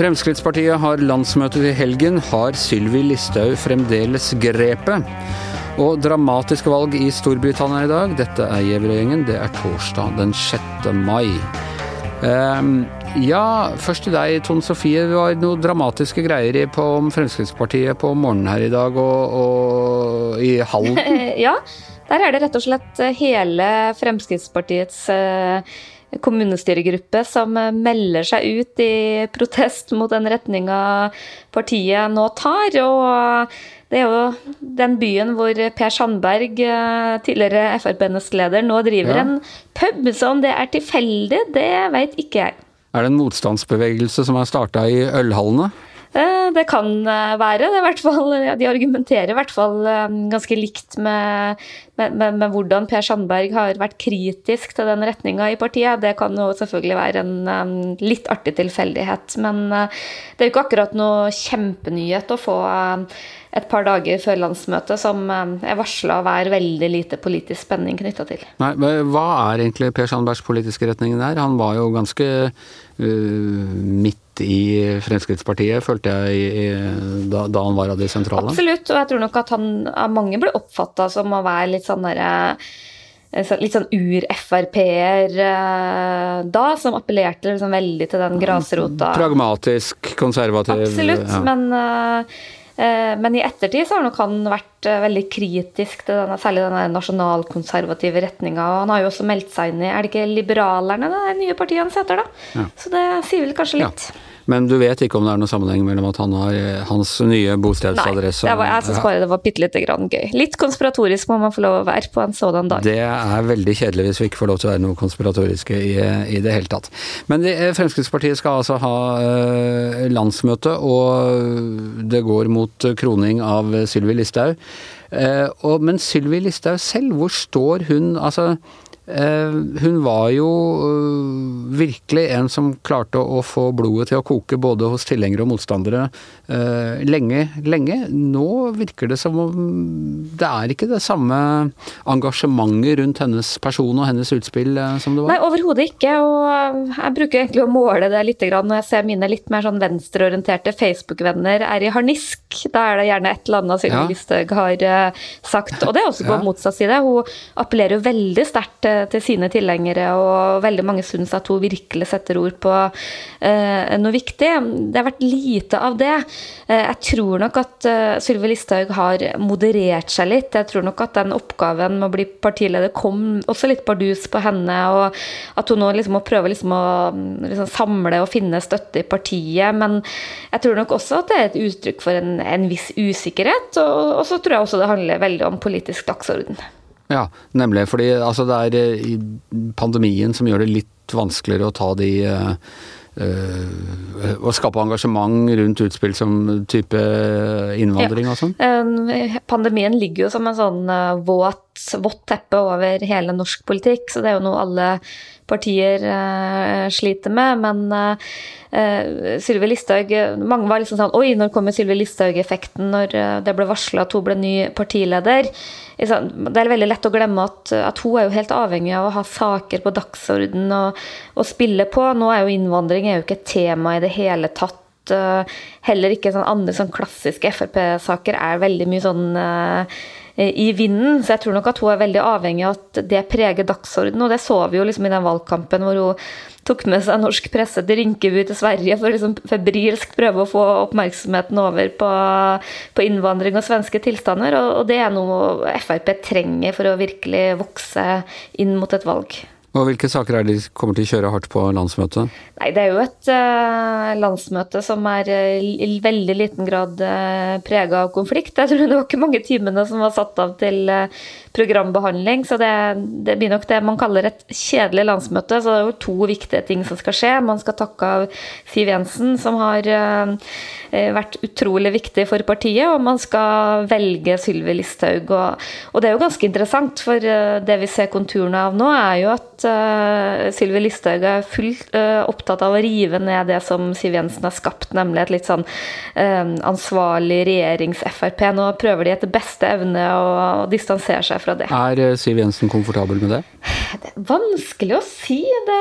Fremskrittspartiet har landsmøte til helgen. Har Sylvi Listhaug fremdeles grepet? Og dramatiske valg i Storbritannia i dag. Dette er Gjevrøy-gjengen. Det er torsdag den 6. mai. Um, ja, først til deg, Tone Sofie. Det var noen dramatiske greier på Fremskrittspartiet på morgenen her i dag, og, og i Halden? ja, der er det rett og slett hele Fremskrittspartiets uh, kommunestyregruppe som melder seg ut i protest mot den retninga partiet nå tar. Og det er jo den byen hvor Per Sandberg, tidligere Frp-nestleder, nå driver ja. en pub. Så om det er tilfeldig, det veit ikke jeg. Er det en motstandsbevegelse som er starta i ølhallene? Eh, det kan eh, være. Det fall, de argumenterer i hvert fall eh, ganske likt med, med, med, med, hvordan Per Sandberg har vært kritisk til den retninga i partiet. Det kan jo selvfølgelig være en litt artig tilfeldighet. Men det er jo ikke akkurat noe kjempenyhet å få et par dager før landsmøtet som er varsla å være veldig lite politisk spenning knytta til. Nei, Hva er egentlig Per Sandbergs politiske retning der? Han var jo ganske midt i Fremskrittspartiet, følte jeg da, da, han var av de sentrale. Absolutt, og jeg tror nok at han av mange ble oppfatta som å være litt sånn derre eh, litt sånn ur-Frp-er eh, da, som appellerte liksom veldig til den grasrota. Pragmatisk, konservativ. Absolutt, ja. men Eh, men i ettertid så har nok han vært eh, veldig kritisk til denne, særlig denne nasjonalkonservative retninga. Han har jo også meldt seg inn i Er det ikke Liberalerne, det nye partiet han heter, da? Ja. Så det sier vel kanskje litt. Ja. Men du vet ikke om det er noen sammenheng mellom at han har eh, hans nye bostedsadresse Nei, var, jeg syns bare det var bitte lite grann gøy. Litt konspiratorisk må man få lov å være på en sådan dag. Det er veldig kjedelig hvis vi ikke får lov til å være noe konspiratoriske i, i det hele tatt. Men det, eh, Fremskrittspartiet skal altså ha eh, landsmøte, og det går mot kroning av Sylvi Listhaug. Eh, men Sylvi Listhaug selv, hvor står hun? altså hun var jo eh, virkelig en som klarte å få blodet til å koke både hos tilhengere og motstandere eh, lenge, lenge. Nå virker det som om det er ikke det samme engasjementet rundt hennes person og hennes utspill som det var? Nei, overhodet ikke. Og jeg bruker egentlig å måle det litt når jeg ser mine litt mer sånn venstreorienterte Facebook-venner er i harnisk. Da er det gjerne et eller annet Sylvi ja. Listhaug har sagt. Og det er også på ja. motsatt side. Hun appellerer jo veldig sterkt til sine tilhengere, og veldig mange syns at hun virkelig setter ord på eh, noe viktig. Det har vært lite av det. Eh, jeg tror nok at uh, Sylvi Listhaug har moderert seg litt. Jeg tror nok at den oppgaven med å bli partileder kom også litt bardus på henne, og at hun nå liksom må prøve liksom å liksom samle og finne støtte i partiet. Men jeg tror nok også at det er et uttrykk for en, en viss usikkerhet, og, og så tror jeg også det handler veldig om politisk dagsorden. Ja, nemlig. Fordi altså, det er eh, pandemien som gjør det litt vanskeligere å ta de uh, Å skape engasjement rundt utspill som type innvandring ja. og sånn? Pandemien ligger jo som en sånn våt, vått teppe over hele norsk politikk, så det er jo noe alle partier uh, sliter med. Men uh, Sylvi Listhaug Mange var liksom sånn Oi, når kommer Sylvi Listhaug-effekten når det ble varsla at hun ble ny partileder? Det er veldig lett å glemme at, at, hun er jo helt avhengig av å ha saker på dagsorden og, og spille på. Nå er jo innvandring er jo ikke et tema i det hele tatt. Heller ikke sånn andre sånn klassiske Frp-saker er veldig mye sånn uh, i vinden. Så jeg tror nok at hun er veldig avhengig av at det preger dagsordenen. Og det så vi jo liksom i den valgkampen hvor hun tok med seg norsk presse til Rinkeby til Sverige for å liksom febrilsk prøve å få oppmerksomheten over på, på innvandring og svenske tilstander. Og, og det er noe Frp trenger for å virkelig vokse inn mot et valg. Og Hvilke saker er det de kommer til å kjøre hardt på landsmøtet? Nei, Det er jo et uh, landsmøte som er uh, i veldig liten grad uh, eh, prega av konflikt. Jeg tror det var ikke mange timene som var satt av til uh, programbehandling. Så det, det, blir nok det man kaller et kjedelig landsmøte. Så det er jo to viktige ting som skal skje. Man skal takke av Siv Jensen, som har vært utrolig viktig for partiet, og man skal velge Sylvi Listhaug. Og, og det er jo ganske interessant, for det vi ser konturene av nå, er jo at at uh, Sylvi Listhaug er fullt uh, opptatt av å rive ned det som Siv Jensen har skapt, nemlig et litt sånn uh, ansvarlig regjerings-Frp. Nå prøver de etter beste evne å, å distansere seg fra det. Er Siv Jensen komfortabel med det? Det er vanskelig å si. Det,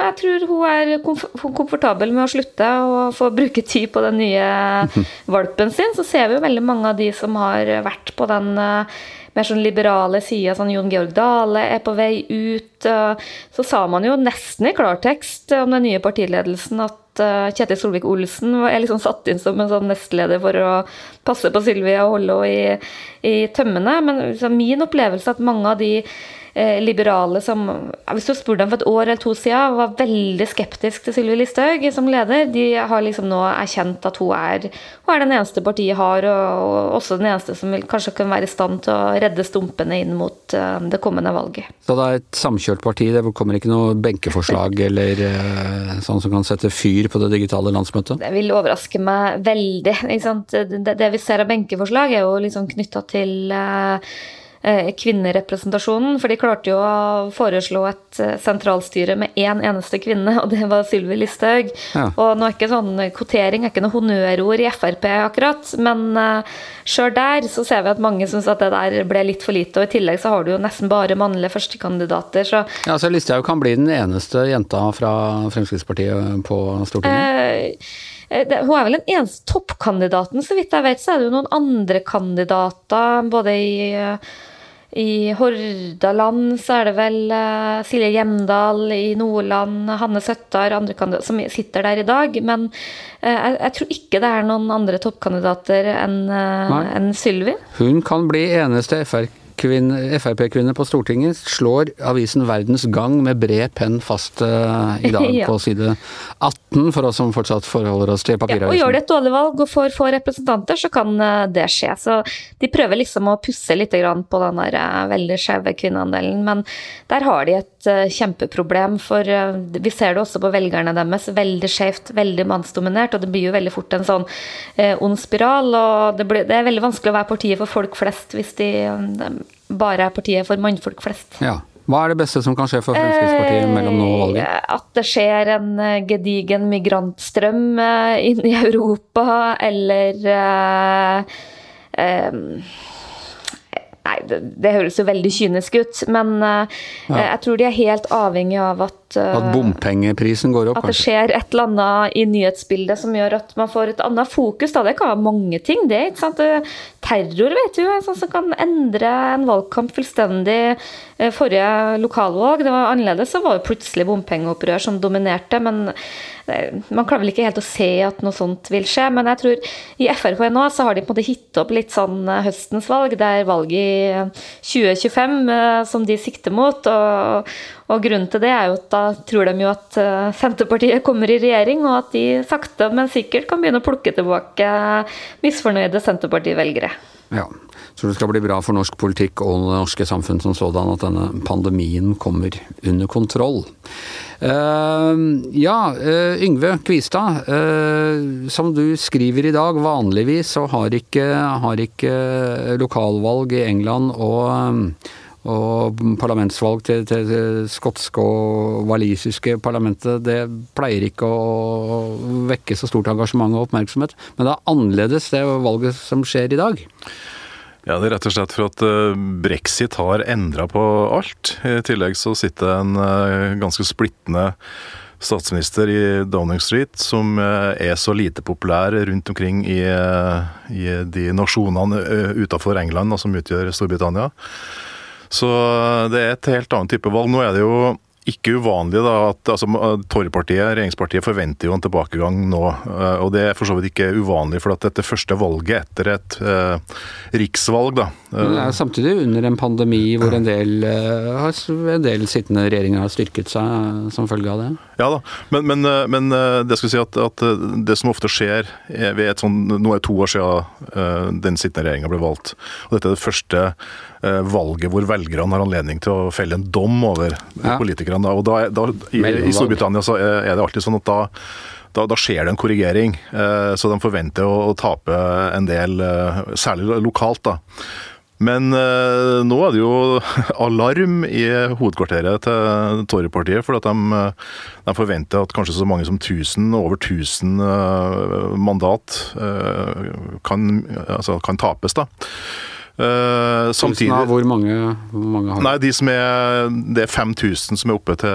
jeg tror hun er komfortabel med å slutte og få bruke tid på den nye valpen sin. Så ser vi jo veldig mange av de som har vært på den mer sånn liberale sider, sånn Jon Georg Dale er på vei ut. Så sa man jo nesten i klartekst om den nye partiledelsen at eh, Kjetil Solvik-Olsen er liksom satt inn som en sånn nestleder for å passe på Sylvi og holde henne i, i tømmene. Men liksom, min opplevelse er at mange av de liberale som Hvis du spurte dem for et år eller to siden, var veldig skeptisk til Sylvi Listhaug som leder. De har liksom nå erkjent at hun er, hun er den eneste partiet har, og også den eneste som vil, kanskje kan være i stand til å redde stumpene inn mot uh, det kommende valget. Så det er et samkjørt parti? Det kommer ikke noe benkeforslag eller uh, sånn som kan sette fyr på det digitale landsmøtet? Det vil overraske meg veldig. Det, det, vi ser av benkeforslag, er jo liksom knytta til uh, Eh, kvinnerepresentasjonen. For de klarte jo å foreslå et eh, sentralstyre med én eneste kvinne, og det var Sylvi Listhaug. Ja. Og nå er ikke sånn kvotering er ikke noe honnørord i Frp akkurat, men uh, sjøl der så ser vi at mange syns at det der ble litt for lite. Og i tillegg så har du jo nesten bare mannlige førstekandidater, så Ja, så Listhaug kan bli den eneste jenta fra Fremskrittspartiet på Stortinget? Eh, hun er vel den eneste toppkandidaten, så vidt jeg vet. Så er det jo noen andre kandidater, både i i Hordaland så er det vel uh, Silje Hjemdal, i Nordland Hanne Søttar, andre kandidater som sitter der i dag. Men uh, jeg, jeg, tror ikke det er noen andre toppkandidater enn uh, en Sylvi. Hun kan bli eneste FRK Frp-kvinne på Stortinget slår avisen Verdens Gang med bred penn fast uh, i dag ja. på side 18, for oss som fortsatt forholder oss til papiravisen. Ja, og gjør det et dårlig valg og får få representanter, så kan uh, det skje. Så de prøver liksom å pusse litt på den der uh, veldig skjeve kvinneandelen, men der har de et kjempeproblem, for vi ser det også på velgerne deres. Veldig skjevt, veldig mannsdominert, og det blir jo veldig fort en sånn ond spiral. Og det, blir, det, er veldig vanskelig å være partiet for folk flest hvis de, de bare er partiet for mannfolk flest. Ja. Hva er det beste som kan skje for Fremskrittspartiet eh, mellom nå og valget? At det skjer en eh, gedigen migrantstrøm eh, inn i Europa, eller eh, eh, det, høres jo veldig kynisk ut, men uh, ja. jeg tror de er helt avhengig av at uh, At bompengeprisen går opp, At det skjer et eller annet i nyhetsbildet som gjør at man får et annet fokus. Da. Det kan være mange ting, det. ikke sant? Terror vet du, er sånn som kan endre en valgkamp fullstendig. Eh, forrige lokalvalg det var annerledes, så var det plutselig bompengeopprør som dominerte. men man klarer vel ikke helt å se at noe sånt vil skje, men jeg tror i Frp nå så har de på en måte hittet opp litt sånn eh, høstens valg. Det er valget i 2025 eh, som de sikter mot. Og, og, grunnen til det er jo at da tror de jo at eh, Senterpartiet kommer i regjering, og at de sakte, men sikkert kan begynne å plukke tilbake misfornøyde Senterparti-velgere. Ja, så det skal bli bra for norsk politikk og det norske samfunn som sådan at denne pandemien kommer under kontroll. Uh, ja, uh, Yngve Kvistad. Uh, som du skriver i dag, vanligvis så har ikke, har ikke lokalvalg i England og og parlamentsvalg til, til, skotske og walisiske parlamentet, det pleier ikke å vekke så stort engasjement og oppmerksomhet. Men det er annerledes, det valget som skjer i dag. Ja, Det er rett og slett for at eh, brexit har endra på alt. I tillegg så sitter en eh, ganske splittende statsminister i Downing Street, som eh, er så lite populær rundt omkring i, i de nasjonene utafor England, som utgjør Storbritannia. Så det er et helt annet type valg. Nå er det jo ikke uvanlig da, at altså, Torgpartiet, regjeringspartiet, forventer jo en tilbakegang nå. Eh, og det er for så vidt ikke uvanlig, for at dette første valget etter et eh, riksvalg, da Men det er samtidig under en pandemi hvor en del, eh, en del sittende regjeringer har styrket seg som følge av det? Ja da, men, men, eh, men det skal si at, at, det som ofte skjer ved et sånn, Nå er det to år siden den sittende regjeringa ble valgt. og Dette er det første valget hvor velgerne har anledning til å felle en dom over ja. politikerne Da. Og da, da i, I Storbritannia så er det alltid sånn at da da, da, skjer det en korrigering. Eh, så de forventer å, å tape en del, eh, særlig lokalt. da. Men eh, nå er det jo alarm i hovedkvarteret til Torypartiet, for at de, de, forventer at kanskje så mange som 1000, over 1000 eh, mandat eh, kan, altså, kan tapes. da. Uh, samtidig Hvor mange, hvor mange har Nei, de som er, Det er 5000 som er oppe til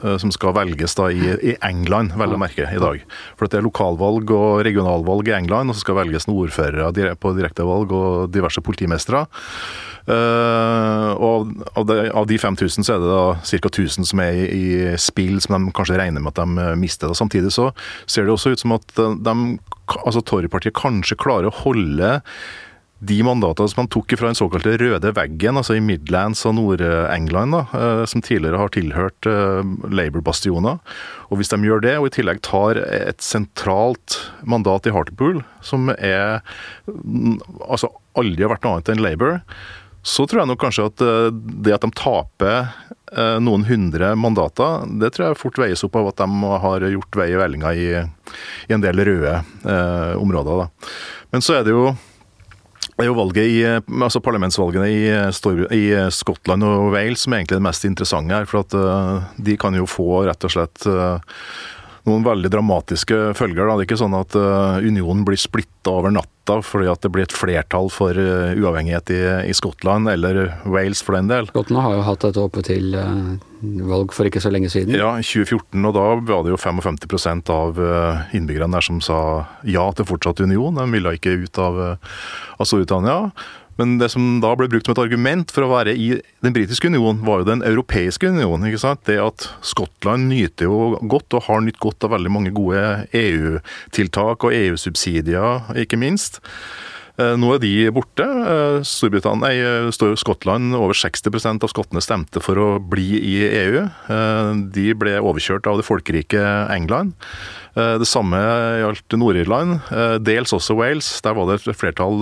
uh, Som skal velges da i, i England, vel å merke, i dag. For det er lokalvalg og regionalvalg i England, og så skal velges noen ordførere på direktevalg og diverse politimestere. Uh, og av de, av de, 5000 så er det da ca. 1000 som er i, i, spill, som de kanskje regner med at de mister. Da. samtidig så ser det også ut som at de, altså Torypartiet kanskje klarer å holde de mandatene som han tok fra den såkalte røde veggen, altså i Midlands og Nord-England, eh, som tidligere har tilhørt eh, Labour-bastioner. Og Hvis de gjør det, og i tillegg tar et sentralt mandat i Hartlepool, som er altså aldri har vært noe annet enn Labour, så tror jeg nok kanskje at eh, det at de taper noen hundre mandater, det tror jeg fort veies opp av at de har gjort vei i vellinga i, i, en del røde eh, områder. Da. Men så er det jo det er jo valget i, altså parlamentsvalgene i, i, Skottland og Wales som er egentlig det mest interessante her. For at de kan jo få rett og slett noen veldig dramatiske følger. Da. Det er ikke sånn at uh, unionen blir splitta over natta fordi at det blir et flertall for uavhengighet i, i, Skottland, eller Wales for den del. Skottland har jo hatt dette oppe til valg for ikke så lenge siden. Ja, i 2014, og da var det jo 55 av eh, innbyggerne der som sa ja til fortsatt union. De ville ikke ut av, eh, av Storbritannia. Men det som da ble brukt som et argument for å være i den britiske union, var jo den europeiske union. ikke sant? Det at Skottland nyter jo godt, og har nytt godt av veldig mange gode EU-tiltak og EU-subsidier, ikke minst. Eh, nå er de borte. Eh, Storbritannia, eh, Skottland Over 60% av skottene stemte for å bli i EU. De ble overkjørt av det folkerike England. Det samme gjaldt Nord-Irland, dels også Wales. Der var det et flertall,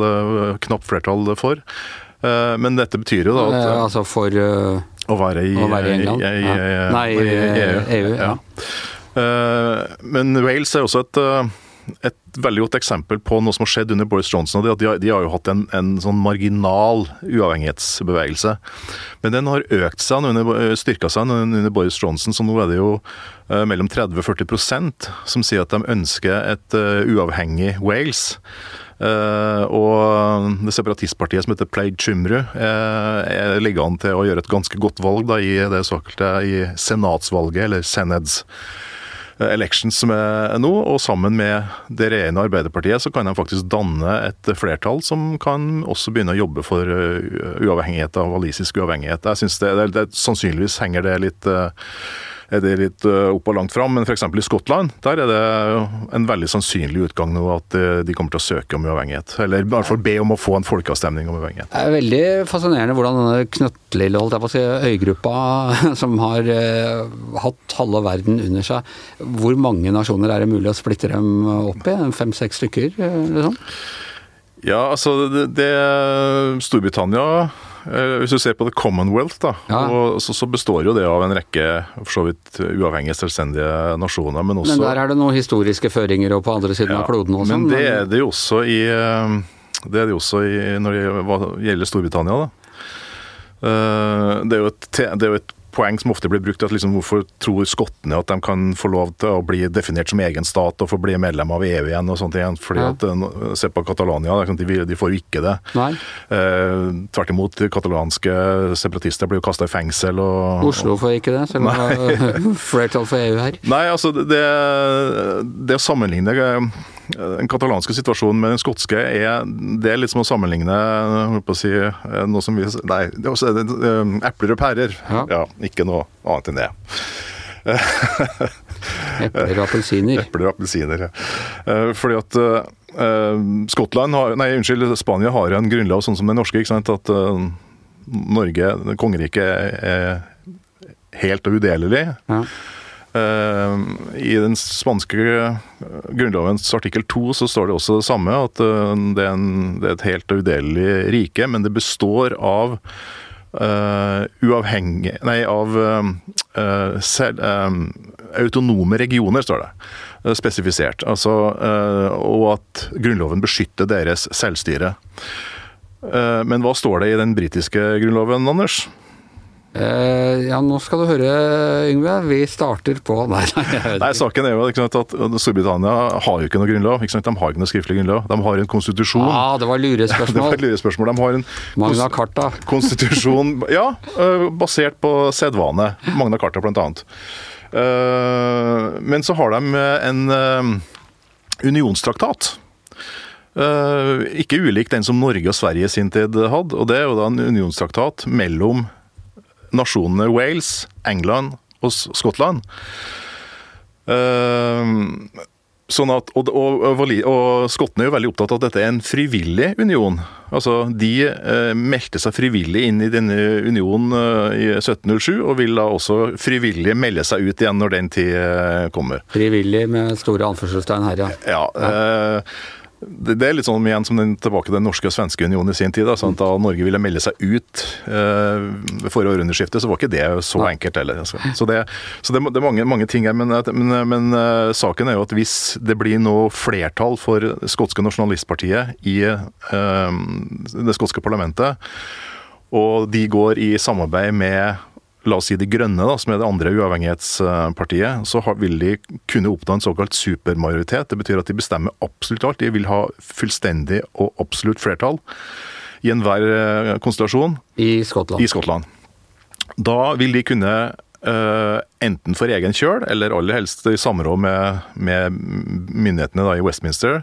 knapt flertall for. Men dette betyr jo da at Altså for uh, å være i, å være i England? I, i, ja. Nei, i EU. EU ja. ja. Men Wales er også et et veldig godt eksempel på noe som har skjedd under Boris Johnson. og det de, har, de har jo hatt en, en, sånn marginal uavhengighetsbevegelse. Men den har økt seg, styrka seg under Boris Johnson, så nå er det jo uh, mellom 30-40% som sier at de ønsker et uh, uavhengig Wales. Uh, og det separatistpartiet som heter Plaid Chumru, uh, ligger an til å gjøre et ganske godt valg da, i det såkalte i senatsvalget, eller Seneds. Eh, elections er nå, og sammen med det regjerende Arbeiderpartiet så kan de faktisk danne et flertall som kan også begynne å jobbe for eh, uavhengighet av walisisk uavhengighet. Jeg synes det, det, det, Sannsynligvis henger det litt uh, er det litt eh, opp og langt fram. Men f.eks. i Skottland der er det en veldig sannsynlig utgang nå at eh, de kommer til å søke om uavhengighet. Eller i hvert fall be om å få en folkeavstemning om uavhengighet. Det er veldig fascinerende hvordan denne knøttlille holdt jeg på å si, øygruppa som har uh, hatt halve verden under seg, hvor mange nasjoner er det mulig å splitte dem opp i? Fem-seks stykker? Liksom? Ja, altså det, det Storbritannia Eh, hvis du ser på The Commonwealth, da, ja. så, så, består jo det av en rekke for så vidt uavhengige, selvstendige nasjoner. Men, også, men der er det noen historiske føringer og på andre siden ja, av kloden også? Men det er det jo også i, eh, det er det også i når det gjelder Storbritannia. da. Eh, det er jo et, det er jo et poeng som ofte blir brukt. at liksom, Hvorfor tror skottene at de kan få lov til å bli definert som egen stat og få bli medlem av EU igjen? og sånt igjen, fordi ja. at, eh, Se på Catalonia, de, de får jo ikke det. Eh, tvert imot, katalanske separatister blir jo kasta i fengsel. og... Oslo får ikke det, selv om det er flertall for EU her? Nei, altså det, det å sammenligne den katalanske situasjonen med den skotske er Det er litt som å sammenligne å si, noe som vi Nei, det er det, eh, epler og pærer. Ja. ja. Ikke noe annet enn det. Epler og appelsiner. Epler og appelsiner, ja. Eh, fordi at Skottland har, nei, unnskyld, Spania har en grunnlov sånn som den norske. ikke sant, At Norge, kongeriket, er helt og udelelig. Ja. Eh, I den spanske eh, grunnlovens artikkel to så står det også det samme, at eh, det er, en, det er et helt og udelelig rike, men det består av uh, uavhengig Nei, av uh, selv, um, autonome regioner, står det. Spesifisert. Altså, uh, og at Grunnloven beskytter deres selvstyre. Men hva står det i den britiske grunnloven, Anders? Eh, ja, nå skal du høre, Yngve. Vi starter på Nei, nei, Nei, saken er jo sant, at Storbritannia har jo ikke noe grunnlov. Ikke? De har ikke noe skriftlig grunnlov. De har en konstitusjon. Ah, det var Det var et lurespørsmål. lurespørsmål. De har en Magna Carta. konstitusjon Ja, øh, basert på sedvane. Magna Carta, blant annet. Eh, Men så har de en uh, unionstraktat. Eh, Ikke ulik den som Norge og Sverige i sin tid hadde. og Det er jo da en unionstraktat mellom nasjonene Wales, England og Skottland. Eh, Sånn at, og, og, og, og Skottene er jo veldig opptatt av at dette er en frivillig union. Altså, De eh, meldte seg frivillig inn i denne unionen eh, i 1707, og vil da også frivillig melde seg ut igjen når den tid eh, kommer. Frivillig med store anførselstegn her, ja. Ja, eh, det, er litt sånn igjen som den, tilbake til den norske og svenske unionen i sin tid. Da, sånn Da Norge ville melde seg ut eh, ved forrige århundreskifte, så var ikke det så enkelt heller. Altså. Så, det, så det, det er mange, mange ting her, men, men, men eh, saken er jo at hvis det blir noe flertall for det skotske nasjonalistpartiet i eh, det skotske parlamentet, og de går i samarbeid med La oss si De Grønne, da, som er det andre uavhengighetspartiet, så har, vil de kunne oppnå en såkalt supermajoritet. Det betyr at de bestemmer absolutt alt. De vil ha fullstendig og absolutt flertall i enhver eh, konstellasjon I Skottland. i Skottland. Da vil de kunne Uh, enten for egen kjøl, eller aller helst i samråd med, med myndighetene da, i Westminster,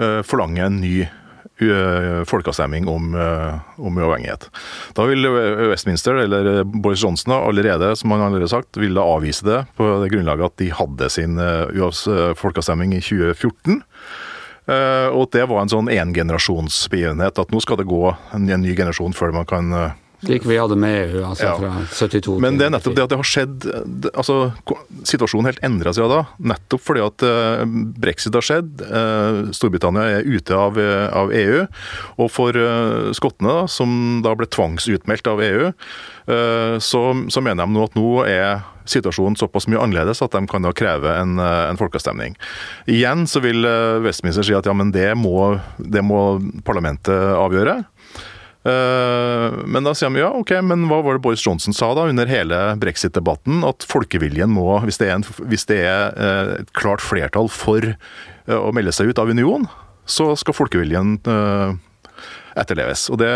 uh, forlange en ny folkeavstemning om, om uavhengighet. Da vil Westminster, eller Boris Johnson allerede, som han allerede sagt, ville avvise det på det grunnlaget at de hadde sin folkeavstemning i 2014. Eh, og at det var en sånn engenerasjonsbegivenhet, at nå skal det gå en, ny generasjon før man kan Slik vi hadde med EU, altså Ja. fra 72 Men det er nettopp det at det har skjedd altså Situasjonen helt endra seg da. Nettopp fordi at eh, brexit har skjedd. eh, Storbritannia er ute av, eh, av EU. Og for skottene, da, som da ble tvangsutmeldt av EU, så, så mener de nå at nå er situasjonen såpass mye annerledes at de kan da kreve en, en folkeavstemning. Igjen så vil Westminster si at ja, men det må, det må parlamentet avgjøre. Eh, Men da sier han ja, ok, men hva var det Boris Johnson sa da under hele brexit-debatten? At folkeviljen må, hvis det er, en, hvis det er eh, et klart flertall for eh, å melde seg ut av union, så skal folkeviljen etterleves. Og det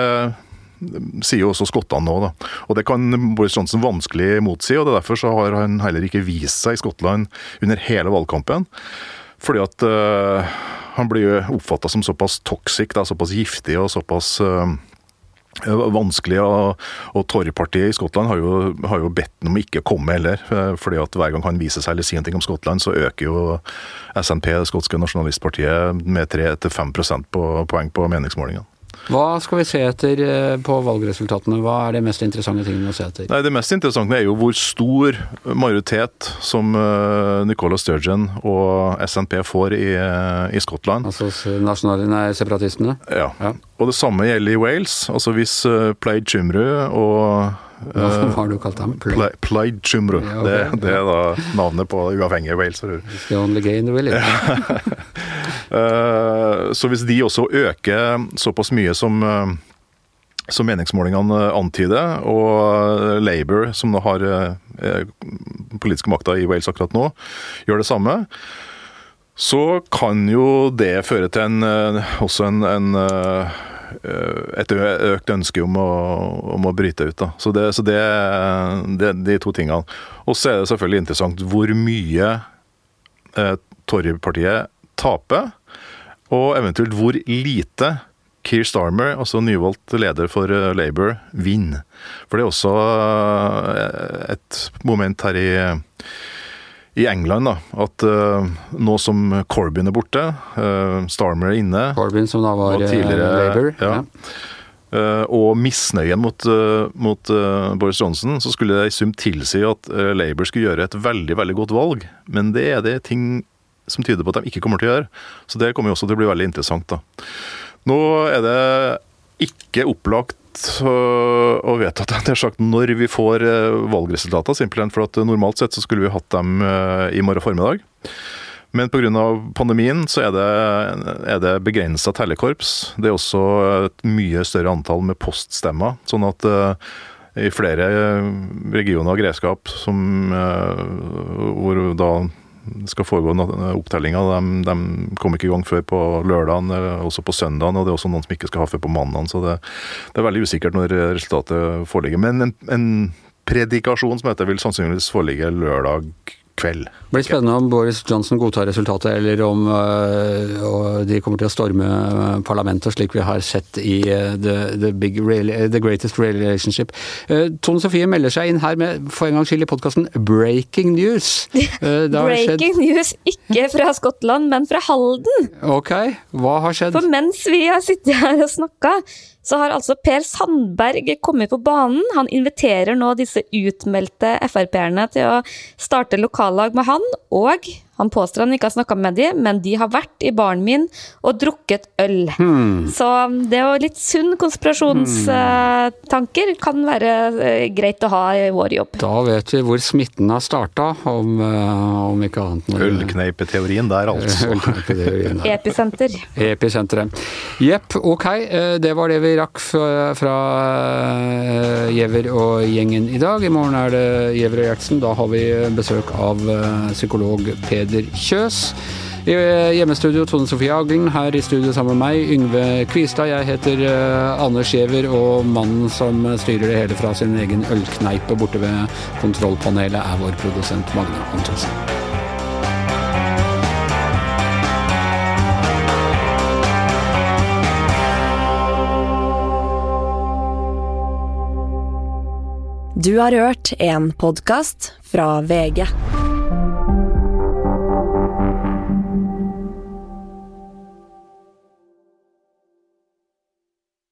sier jo også skottene nå, da. Og det kan Boris Johnson vanskelig motsi, og det er derfor så har han heller ikke vist seg i Skottland under hele valgkampen. Fordi at eh, han blir jo oppfatta som såpass toxic, da, såpass giftig og såpass eh, vanskelig. Og, og Torypartiet i Skottland har jo, har jo bedt ham om ikke å komme heller. eh, fordi at hver gang han viser seg eller sier noe om Skottland, så øker jo SNP, det skotske nasjonalistpartiet, med 3-5 prosentpoeng på meningsmålingene. Hva skal vi se etter eh, på valgresultatene? Hva er det mest interessante tingene å se etter? Nei, Det mest interessante er jo hvor stor majoritet som eh, Nicola Sturgeon og SNP får i, eh, i Skottland. Altså nasjonale, nei, separatistene? Ja. Ja. Og det samme gjelder i Wales. Altså Hvis Plaid Cymru og Hva har du kalt? Play. Pla- Plaid Cymru, Ja, okay. det, det er da navnet på uavhengige Wales. for. The only gay in the village. Eh, Så hvis de også øker såpass mye som eh, som meningsmålingene antyder, og Labour, som nå har eh, politiske makta i Wales akkurat nå, gjør det samme, så kan jo det føre til en, eh, også en, en eh, et økt ønske om å, om å bryte ut. Da. Så, det, så det, det de to tingene. Og så er det selvfølgelig interessant hvor mye eh, Tory-partiet taper, og eventuelt hvor lite Keir Starmer, altså nyvalgt leder for eh, Labour, vinner. For det er også eh, et moment her i, i England, da, at eh, nå som Corbyn er borte, Starmer er inne, Corbyn, som da var Labour. ja. ja. og misnøyen mot, mot Boris Johnson, så skulle det i sum tilsi at Labour skulle gjøre et veldig veldig godt valg. Men det er det ting som tyder på at de ikke kommer til å gjøre. Så det kommer jo også til å bli veldig interessant. da. Nå er det ikke opplagt å øh, at det er sagt når vi får valgresultatene, valgresultater, simpelthen for at normalt sett så skulle vi hatt dem øh, i morgen formiddag. Men pga. pandemien så er det, er det begrensa tellekorps. Det er også et mye større antall med poststemmer. Sånn at i flere regioner og grevskap som, hvor da skal foregå opptellinga. De, de kom ikke i gang før på lørdagen, også på søndagen, og det er også noen som ikke skal ha før på mandagen. Så det, det er veldig usikkert når resultatet foreligger. Men en, en predikasjon som heter vil sannsynligvis foreligge lørdag kveld. Det blir spennende om Boris Johnson godtar resultatet, eller om uh, de kommer til å storme parlamentet, slik vi har sett i uh, the, the, big, the, Greatest Relationship. Uh, Tone Sofie melder seg inn her med for en gangs skyld i podkasten Breaking News. Breaking news, ikke fra Skottland, men fra Halden. Ok, hva har skjedd? For mens vi har sittet her og snakka, så har altså Per Sandberg kommet på banen. Han inviterer nå disse utmeldte Frp-erne til å starte lokallag med han, og han påstår han ikke har snakka med dem, men de har vært i baren min og drukket øl. Hmm. Så det er jo litt sunn konspirasjonstanker hmm. kan være eh, greit å ha i vår jobb. Da vet vi hvor smitten har starta, om, eh, om, ikke annet. Ølkneipeteorien der, altså. Ølkneipeteorien der. Episenter. Episenteret. Jepp, ok. Eh, det var det vi rakk fra Giæver og gjengen i dag. I morgen er det Giæver og Gjertsen. Da har vi besøk av psykolog Per Peder Kjøs. I hjemmestudio Tone Sofie Aglen, her i studio sammen med meg, Yngve Kvistad. Jeg heter uh, Anders Giæver, og mannen som styrer det hele fra sin egen ølkneipe borte ved kontrollpanelet, er vår produsent Magne Antonsen. Du har hørt en podkast fra VG.